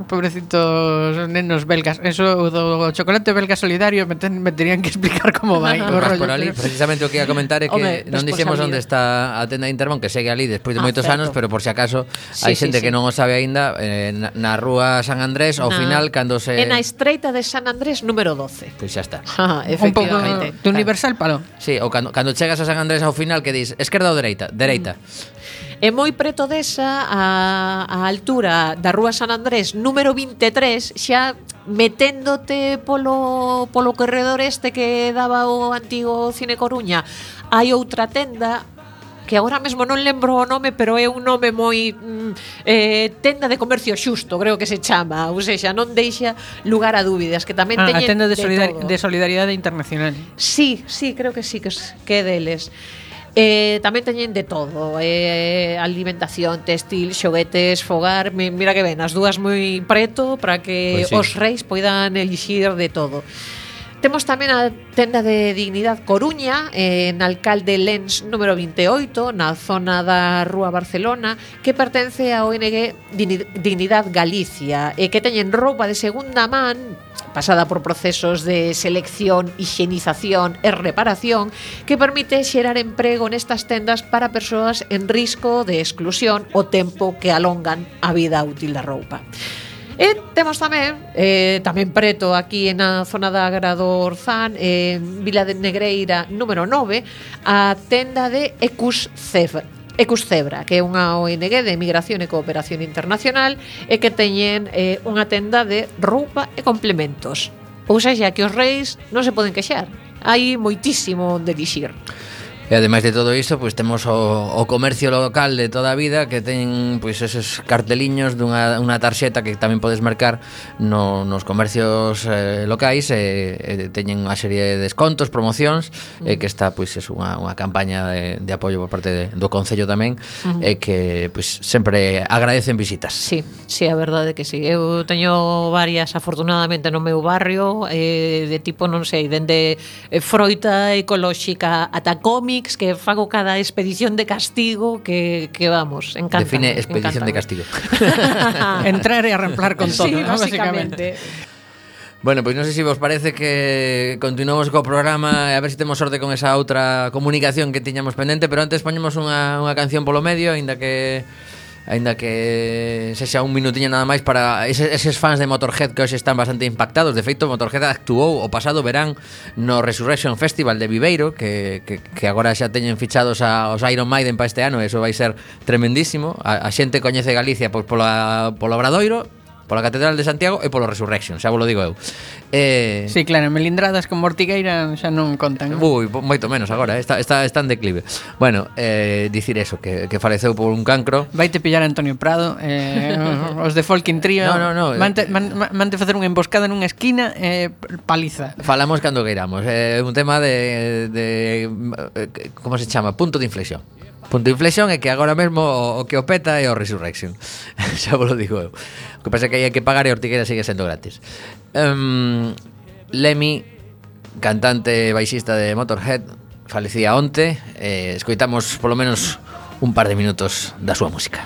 pobrecitos nenos belgas. Eso do chocolate belga solidario me, ten, me terían que explicar como vai. o rollo, por ali, precisamente o que ia comentar é que Home, non dixemos onde está a tenda de Intermón que segue ali despois de ah, moitos certo. anos, pero por si acaso sí, hai xente sí, sí. que non o sabe aínda eh, na, na rúa San Andrés ao final cando se En a estreita de San Andrés número 12. Pois pues xa está. Ah, efectivamente. Un pouco de universo es al palo. Sí, ou cando, cando chegas a San Andrés ao final que dis esquerda ou dereita, dereita. Mm. E moi preto desa a, a altura da Rúa San Andrés número 23 xa meténdote polo, polo corredor este que daba o antigo Cine Coruña hai outra tenda que agora mesmo non lembro o nome, pero é un nome moi mm, eh, tenda de comercio xusto, creo que se chama, ou seja, non deixa lugar a dúbidas, que tamén ah, teñen a tenda de, solidar de, de internacional. Sí, sí, creo que sí que que deles. Eh, tamén teñen de todo eh, Alimentación, textil, xoguetes, fogar Mira que ven, as dúas moi preto Para que pues sí. os reis poidan elixir de todo Temos tamén a tenda de Dignidad Coruña, eh, en Alcalde Lens número 28, na zona da Rúa Barcelona, que pertence á ONG Dignidad Galicia, e que teñen roupa de segunda man pasada por procesos de selección, higienización e reparación que permite xerar emprego nestas tendas para persoas en risco de exclusión o tempo que alongan a vida útil da roupa. E temos tamén, eh, tamén preto aquí na zona da Agra do Orzán, eh, Vila de Negreira número 9, a tenda de Ecuscev. Ecuscebra, que é unha ONG de Migración e Cooperación Internacional e que teñen eh, unha tenda de roupa e complementos. Ou seja, que os reis non se poden queixar. Hai moitísimo onde dixir. E ademais de todo isto, pois temos o, o comercio local de toda a vida que ten pois esos carteliños dunha unha tarxeta que tamén podes marcar no, nos comercios eh, locais e, eh, e teñen unha serie de descontos, promocións uh -huh. e eh, que está pois é unha, unha campaña de, de apoio por parte de, do concello tamén uh -huh. e eh, que pois sempre agradecen visitas. Sí, sí, a verdade que sí. Eu teño varias afortunadamente no meu barrio eh, de tipo non sei, dende eh, froita ecolóxica ata cómic cómics que fago cada expedición de castigo que, que vamos, encanta. Define expedición encántame. de castigo. Entrar e arremplar con todo, sí, ¿no? básicamente. Bueno, pois non sei se vos parece que continuamos co programa e a ver se temos sorte con esa outra comunicación que tiñamos pendente, pero antes poñemos unha, unha canción polo medio, aínda que Ainda que sexa un minutiño nada máis para eses, eses fans de Motorhead que hoxe están bastante impactados. De feito, Motorhead actuou o pasado verán no Resurrection Festival de Viveiro Que, que, que agora xa teñen fichados a, os Iron Maiden para este ano Eso vai ser tremendísimo. A, a xente coñece Galicia pois, pola, polo Obradoiro pola Catedral de Santiago e polo Resurrection, xa vos lo digo eu. Eh... Sí, claro, melindradas con Mortigueira xa non contan. Ui, moito menos agora, eh, está, está, está en declive. Bueno, eh, dicir eso, que, que faleceu por un cancro. Vaite pillar a Antonio Prado, eh, os de Folkin Trio. No, no, no. Eh, mante, man, mante facer unha emboscada nunha esquina, eh, paliza. Falamos cando queiramos. Eh, é eh, un tema de, de... Como se chama? Punto de inflexión punto de inflexión é que agora mesmo o, o que o peta é o Resurrection. Xa vos lo digo eu. O que pasa é que hai que pagar e Ortigueira sigue sendo gratis. Um, Lemmy, cantante baixista de Motorhead, falecía onte. Eh, escoitamos polo menos un par de minutos da súa música.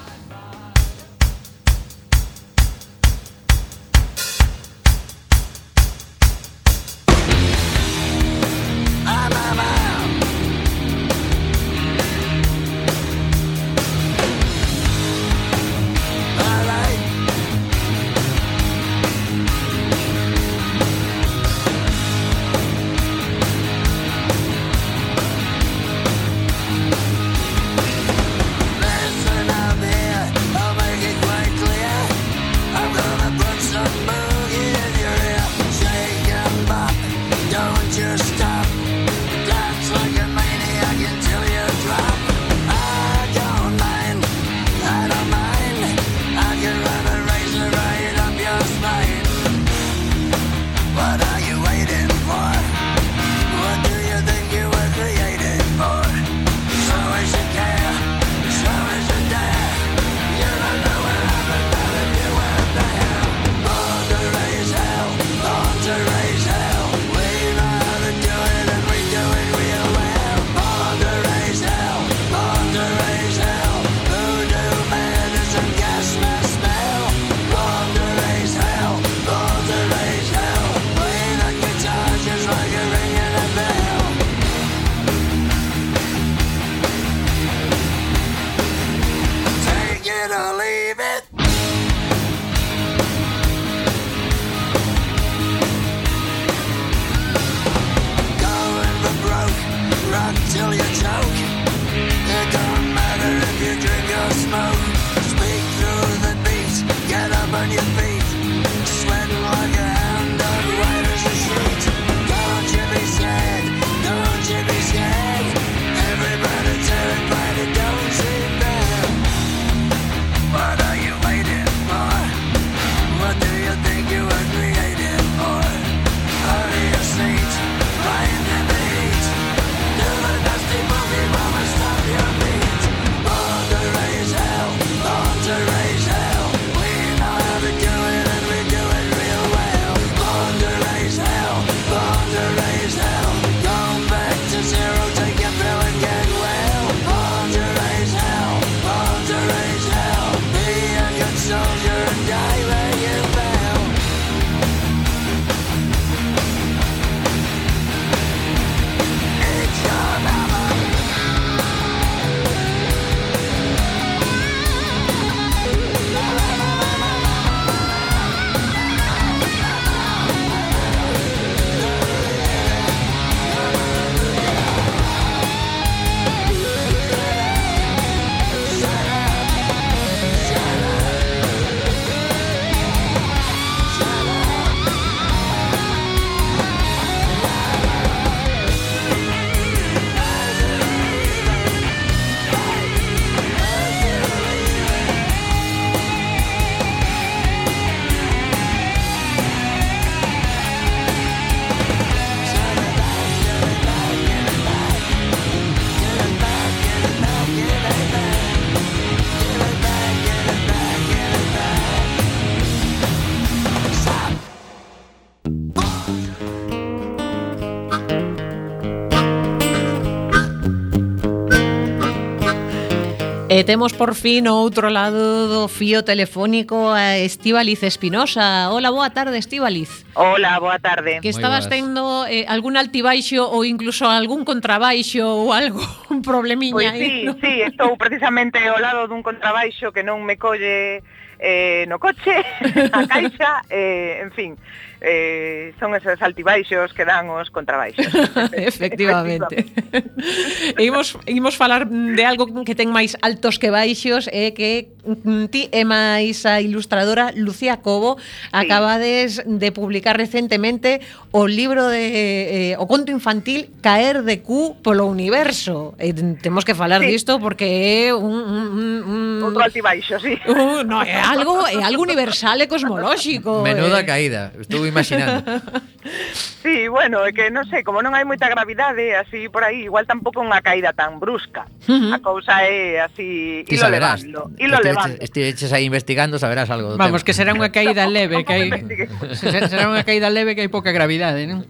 E temos por fin o outro lado do fío telefónico a Estíbaliz Espinosa. Hola, boa tarde, Estíbaliz. Hola, boa tarde. Que estabas tendo eh, algún altibaixo ou incluso algún contrabaixo ou algo, un problemiña pois pues, sí, ¿no? sí, estou precisamente ao lado dun contrabaixo que non me colle eh, no coche, a caixa, eh, en fin eh, son esos altibaixos que dan os contrabaixos. Efectivamente. Efectivamente. imos, imos falar de algo que ten máis altos que baixos e eh, que mm, ti é máis a ilustradora Lucía Cobo sí. acabades de publicar recentemente o libro de eh, o conto infantil Caer de Q polo universo. Eh, temos que falar sí. disto porque é un, un, un outro altibaixo, sí. Un, no, é algo é algo universal e cosmolóxico. Menuda eh. caída. Estou imaginando. sí, bueno, é que non sei, como non hai moita gravidade, así por aí, igual tampouco unha caída tan brusca. Uh -huh. A cousa é así, Ti ilo saberás, levando, ilo levando. Estiveches aí investigando, saberás algo do Vamos, tema. que será unha caída leve, que hai será unha caída leve que hai pouca gravidade, non?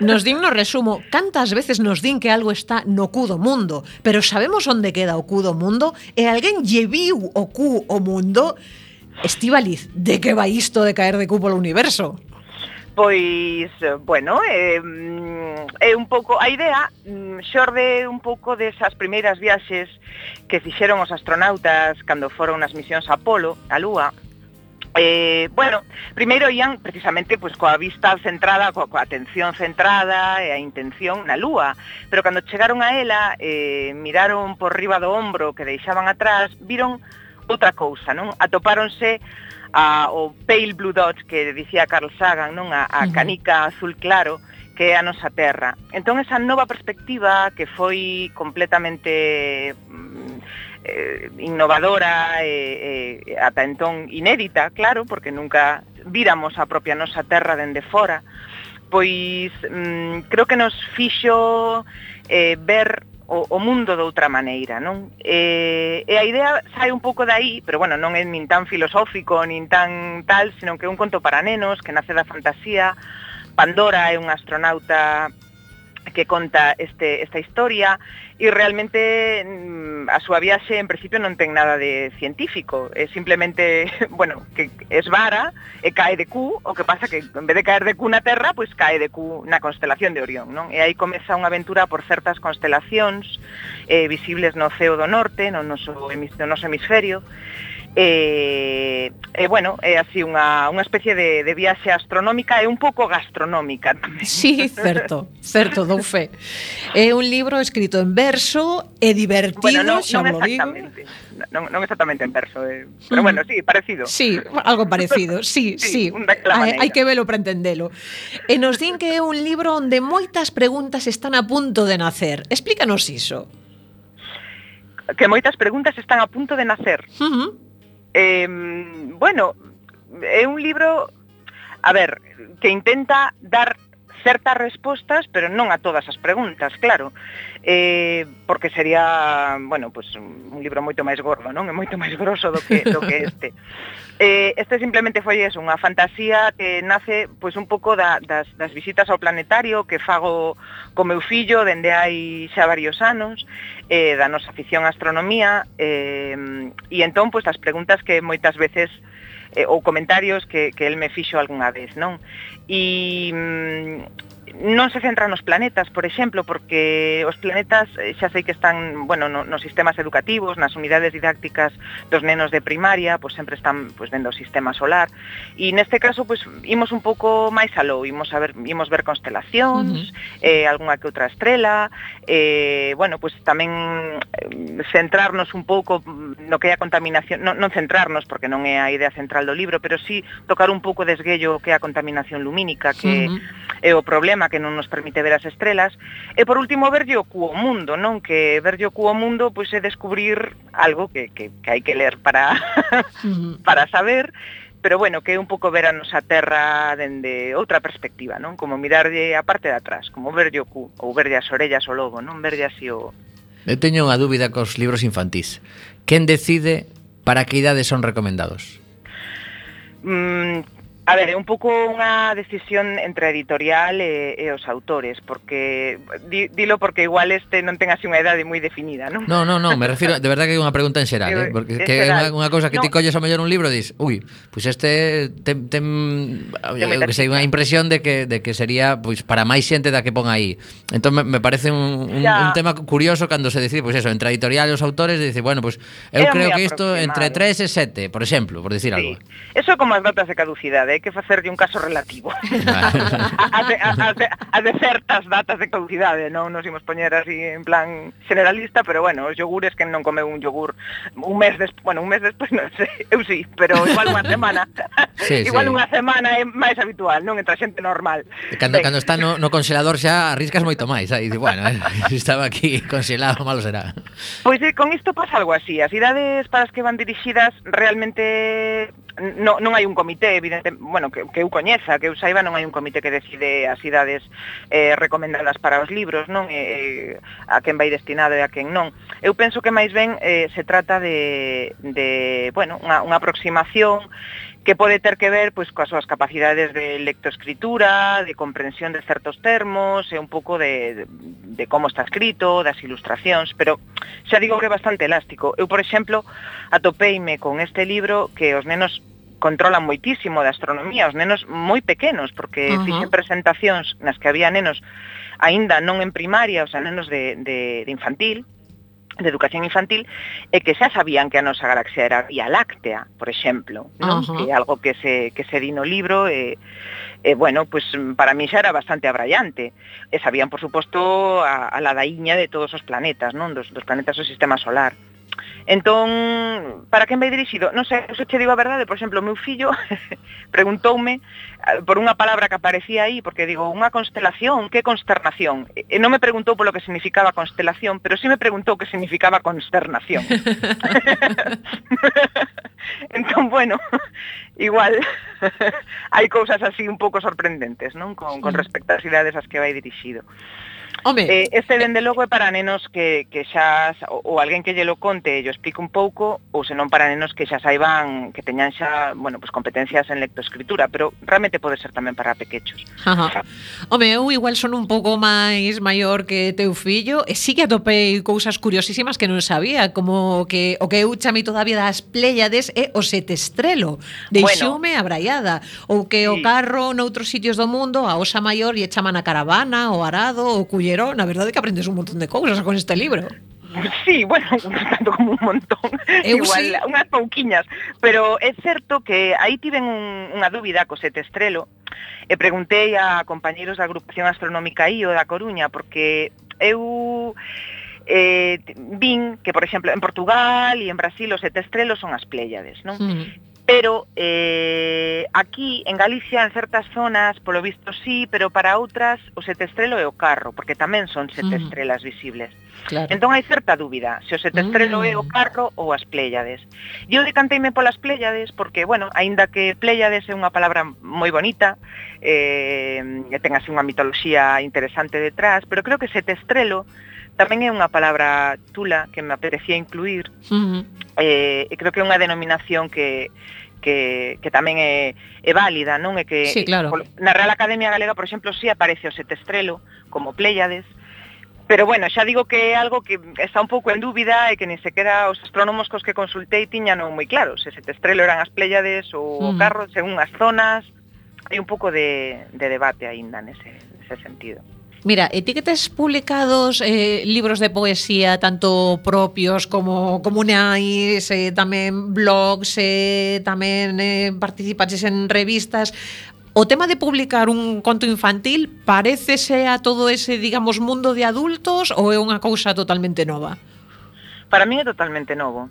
Nos din no resumo, cantas veces nos din que algo está no cu do mundo, pero sabemos onde queda o cu do mundo e alguén lle viu o cu o mundo Estivaliz, de que vai isto de caer de cupo ao universo? Pois, bueno, é, eh, é un pouco a idea mm, xorde un pouco desas primeiras viaxes que fixeron os astronautas cando foron nas misións Apolo, a Lúa, Eh, bueno, primeiro ían precisamente pois, coa vista centrada, coa, coa atención centrada e a intención na lúa, pero cando chegaron a ela, eh, miraron por riba do ombro que deixaban atrás, viron outra cousa, non? Atopáronse a, o Pale Blue Dot que dicía Carl Sagan, non? A, a canica azul claro que é a nosa terra. Entón esa nova perspectiva que foi completamente mm, eh, innovadora e eh, eh, ata entón inédita, claro, porque nunca víramos a propia nosa terra dende fora, pois mm, creo que nos fixo eh, ver o, o mundo de outra maneira, non? E, e a idea sai un pouco dai, pero bueno, non é nin tan filosófico, nin tan tal, senón que é un conto para nenos que nace da fantasía. Pandora é unha astronauta que conta este, esta historia e realmente mm, a súa viaxe en principio non ten nada de científico, é simplemente, bueno, que esvara e cae de Q, o que pasa que en vez de caer de Q na Terra, pois pues cae de Q na constelación de Orión, non? E aí comeza unha aventura por certas constelacións eh, visibles no ceo do norte, no noso, no noso hemisferio, E, e bueno, é así unha, unha especie de, de viaxe astronómica e un pouco gastronómica tamén. Sí, certo, certo, dou fe. É un libro escrito en verso e divertido, bueno, non, xa non lo digo. Non, non exactamente en verso, eh. pero bueno, mm. sí, parecido. Sí, algo parecido, sí, sí. sí. Hai, hai que velo para entendelo. E nos din que é un libro onde moitas preguntas están a punto de nacer. Explícanos iso. Que moitas preguntas están a punto de nacer. Uh -huh Eh, bueno, é un libro, a ver, que intenta dar certas respostas, pero non a todas as preguntas, claro. Eh, porque sería, bueno, pues un libro moito máis gordo, non? É moito máis grosso do que do que este. Eh, este simplemente foi eso, unha fantasía que nace pois un pouco da, das, das visitas ao planetario que fago co meu fillo dende hai xa varios anos, eh, da nosa afición á astronomía, eh, e entón pois as preguntas que moitas veces eh, ou comentarios que, que el me fixo algunha vez, non? E, mm, non se centra nos planetas, por exemplo, porque os planetas eh, xa sei que están, bueno, no, nos sistemas educativos, nas unidades didácticas dos nenos de primaria, pois sempre están pois vendo o sistema solar, e neste caso pois imos un pouco máis aló, imos a ver, imos ver constelacións, uh -huh. eh algunha que outra estrela, eh bueno, pois tamén eh, centrarnos un pouco mm, no que é a contaminación, non, non centrarnos porque non é a idea central do libro, pero sí tocar un pouco desguello que é a contaminación lumínica, que uh -huh. é o problema sistema que non nos permite ver as estrelas. E por último, verlle o cuo mundo, non? Que verlle o cuo mundo pois, é descubrir algo que, que, que hai que ler para, para saber, pero bueno, que é un pouco ver a nosa terra dende outra perspectiva, non? Como mirarlle a parte de atrás, como verlle o cu, ou verlle as orellas o lobo, non verlle así o... Eu teño unha dúbida cos libros infantís. Quen decide para que idade son recomendados? Mm, A ver, é un pouco unha decisión entre a editorial e, e os autores, porque di, dilo porque igual este non ten así unha idade moi definida, non? Non, non, non, me refiro, de verdade que é unha pregunta en xeral, eh? porque que é unha, unha cousa que no. ti colles a mellor un libro e dis, ui, pois pues este ten, ten que sei, unha impresión de que, de que sería pois pues, para máis xente da que pon aí. Entón me, me parece un, un, ya. un tema curioso cando se decide, pois pues eso, entre a editorial e os autores, dice, bueno, pois pues, eu Era creo que isto entre 3 e 7, por exemplo, por decir sí. algo. Eso como as notas de caducidade, hai que facerlle un caso relativo. a, de, a, de, a de certas datas de caducidade, non nos imos poñer así en plan generalista, pero bueno, os yogures que non comeu un yogur un mes despois, bueno, un mes despois non sei, eu sí, pero igual unha semana. sí, igual sí. unha semana é máis habitual, non entre a xente normal. Cando, sí. cando está no, no congelador xa arriscas moito máis, aí dices, bueno, eh, estaba aquí congelado, malo será. Pois pues, eh, con isto pasa algo así, as idades para as que van dirixidas realmente no, non hai un comité, evidente, bueno, que, que eu coñeza, que eu saiba, non hai un comité que decide as idades eh, recomendadas para os libros, non eh, a quen vai destinado e a quen non. Eu penso que máis ben eh, se trata de, de bueno, unha, unha aproximación que pode ter que ver pois coas súas capacidades de lectoescritura, de comprensión de certos termos e un pouco de, de, de como está escrito, das ilustracións, pero xa digo que é bastante elástico. Eu, por exemplo, atopeime con este libro que os nenos controlan moitísimo de astronomía, os nenos moi pequenos, porque uh -huh. fixen presentacións nas que había nenos aínda non en primaria, os sea, nenos de, de, de infantil, de educación infantil e que xa sabían que a nosa galaxia era Vía Láctea, por exemplo, non? Uh -huh. que é algo que se, que se di no libro e, e bueno, pues, para mí xa era bastante abrallante. E sabían, por suposto, a, a ladaíña de todos os planetas, non? Dos, dos planetas do sistema solar. Entón, para quen vai dirixido? Non sei, se che digo a verdade, por exemplo, o meu fillo preguntoume eh, por unha palabra que aparecía aí, porque digo, unha constelación, que consternación? E non me preguntou polo que significaba constelación, pero sí me preguntou que significaba consternación. entón, bueno, igual hai cousas así un pouco sorprendentes, non? Con, con respecto ás idades as que vai dirixido. Home. Eh, este, dende logo é para nenos que, que xa ou, ou alguén que lle lo conte e yo explique un pouco ou senón para nenos que xa saiban que teñan xa, bueno, pues competencias en lectoescritura, pero realmente pode ser tamén para pequechos. Ajá. Home, eu igual son un pouco máis maior que teu fillo e sí que atopei cousas curiosísimas que non sabía, como que o que eu chamei todavía das Pléiades é o sete estrelo, deixoume bueno. abraiada, ou que sí. o carro noutros sitios do mundo, a Osa Maior lle chaman a caravana, o arado, o cuyo Ollero, na verdade que aprendes un montón de cousas con este libro. Sí, bueno, tanto como un montón. Eu Igual, sí. unhas pouquiñas. Pero é certo que aí tiven un, unha dúbida co sete estrelo e preguntei a compañeiros da agrupación astronómica IO da Coruña porque eu eh, vin que, por exemplo, en Portugal e en Brasil os sete estrelos son as Pléiades, non? Mm. Pero eh, aquí, en Galicia, en certas zonas, polo visto sí, pero para outras, o sete estrelo é o carro, porque tamén son sete mm. estrelas visibles. Claro. Entón hai certa dúbida, se o sete mm. estrelo é o mm. carro ou as Pléiades. Eu decanteime polas Pléiades porque, bueno, aínda que Pléiades é unha palabra moi bonita, eh, ten así unha mitoloxía interesante detrás, pero creo que sete estrelo Tamén é unha palabra tula que me apetecía incluir. Uh -huh. eh, e creo que é unha denominación que que, que tamén é, é válida, non? É que sí, claro. na Real Academia Galega, por exemplo, si sí aparece o setestrelo como Pléiades, pero bueno, xa digo que é algo que está un pouco en dúbida e que ni sequera os astrónomos cos que consultei tiñan non moi claro se setestrelo eran as Pléiades ou mm. o carro según as zonas, hai un pouco de, de debate aínda nese, nese sentido. Mira, e ti que tes publicados eh, libros de poesía tanto propios como comunais, eh, tamén blogs, eh, tamén eh, participaches en revistas, O tema de publicar un conto infantil parecese a todo ese, digamos, mundo de adultos ou é unha cousa totalmente nova? Para mí é totalmente novo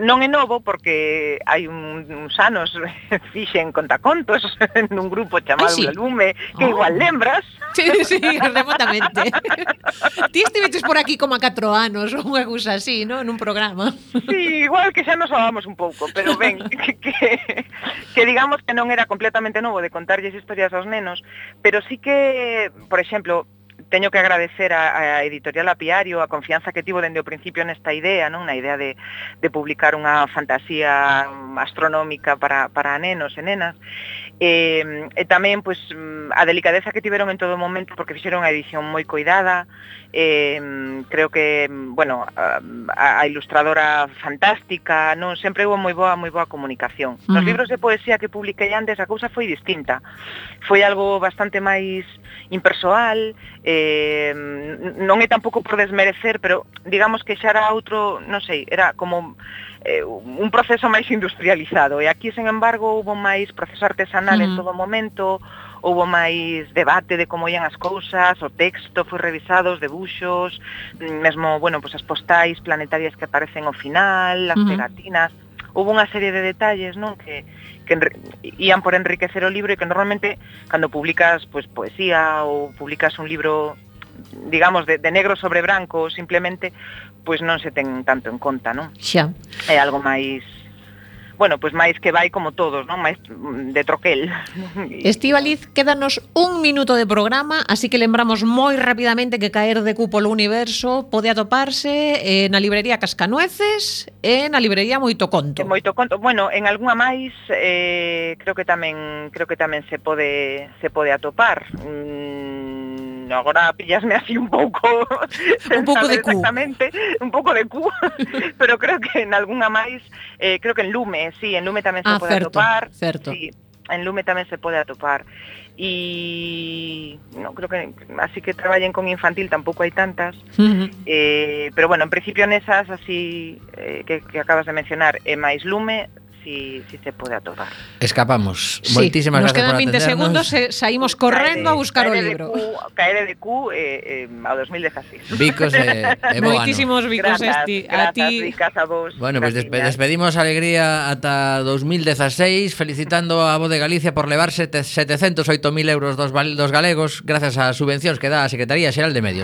non é novo porque hai un, uns anos fixen contacontos nun grupo chamado Ai, sí. Lume, que oh. igual lembras. Sí, sí, remotamente. Ti estiveches por aquí como a 4 anos ou unha cousa así, ¿no? nun programa. Sí, igual que xa nos falamos un pouco, pero ben, que, que, que digamos que non era completamente novo de contarlles historias aos nenos, pero sí que, por exemplo, teño que agradecer a, a Editorial Apiario a confianza que tivo dende o principio nesta idea, non? Na idea de, de publicar unha fantasía astronómica para, para nenos e nenas e, e tamén pois, a delicadeza que tiveron en todo momento porque fixeron a edición moi coidada. E, creo que mm, bueno, a, a ilustradora fantástica non sempre houve moi boa moi boa comunicación. Uh -huh. nos libros de poesía que publiquei antes a cousa foi distinta. Foi algo bastante máis impersoal eh, non é tampouco por desmerecer pero digamos que xa era outro non sei, era como eh, un proceso máis industrializado e aquí, sen embargo, houve máis proceso artesanal mm. en todo momento, houve máis debate de como ian as cousas, o texto foi revisado, os debuxos, mm, mesmo, bueno, pues as postais planetarias que aparecen ao final, as mm. pegatinas, houve unha serie de detalles, non, que que ian por enriquecer o libro e que normalmente cando publicas pues, poesía ou publicas un libro digamos, de, de negro sobre branco simplemente pois non se ten tanto en conta, non? Xa. É algo máis bueno, pois máis que vai como todos, non? Máis de troquel. Estivaliz, quédanos un minuto de programa, así que lembramos moi rapidamente que caer de cupo polo universo pode atoparse eh, na librería Cascanueces e eh, na librería Moito Conto. Moito Conto. Bueno, en algunha máis eh, creo que tamén creo que tamén se pode se pode atopar. Mm, no, agora pillasme así un pouco un pouco de cu. Un pouco de cu pero creo que en algunha máis eh, creo que en Lume, sí, en Lume tamén se ah, pode certo, atopar. certo. Sí, en Lume tamén se pode atopar. E no creo que así que traballen con infantil tampouco hai tantas. Uh -huh. eh, pero bueno, en principio nesas así eh, que, que acabas de mencionar é máis lume si, si se pode atopar. Escapamos. Sí, Moitísimas nos quedan 20 segundos, e saímos correndo a buscar o libro. KLDQ eh, eh, ao 2016. Vicos e, e Moitísimos vicos gracias, esti. A ti. Vicas a vos. Bueno, pues despe despedimos alegría ata 2016 felicitando a Voz de Galicia por levar 708.000 euros dos, dos galegos gracias a subvencións que dá a Secretaría Xeral de Medios.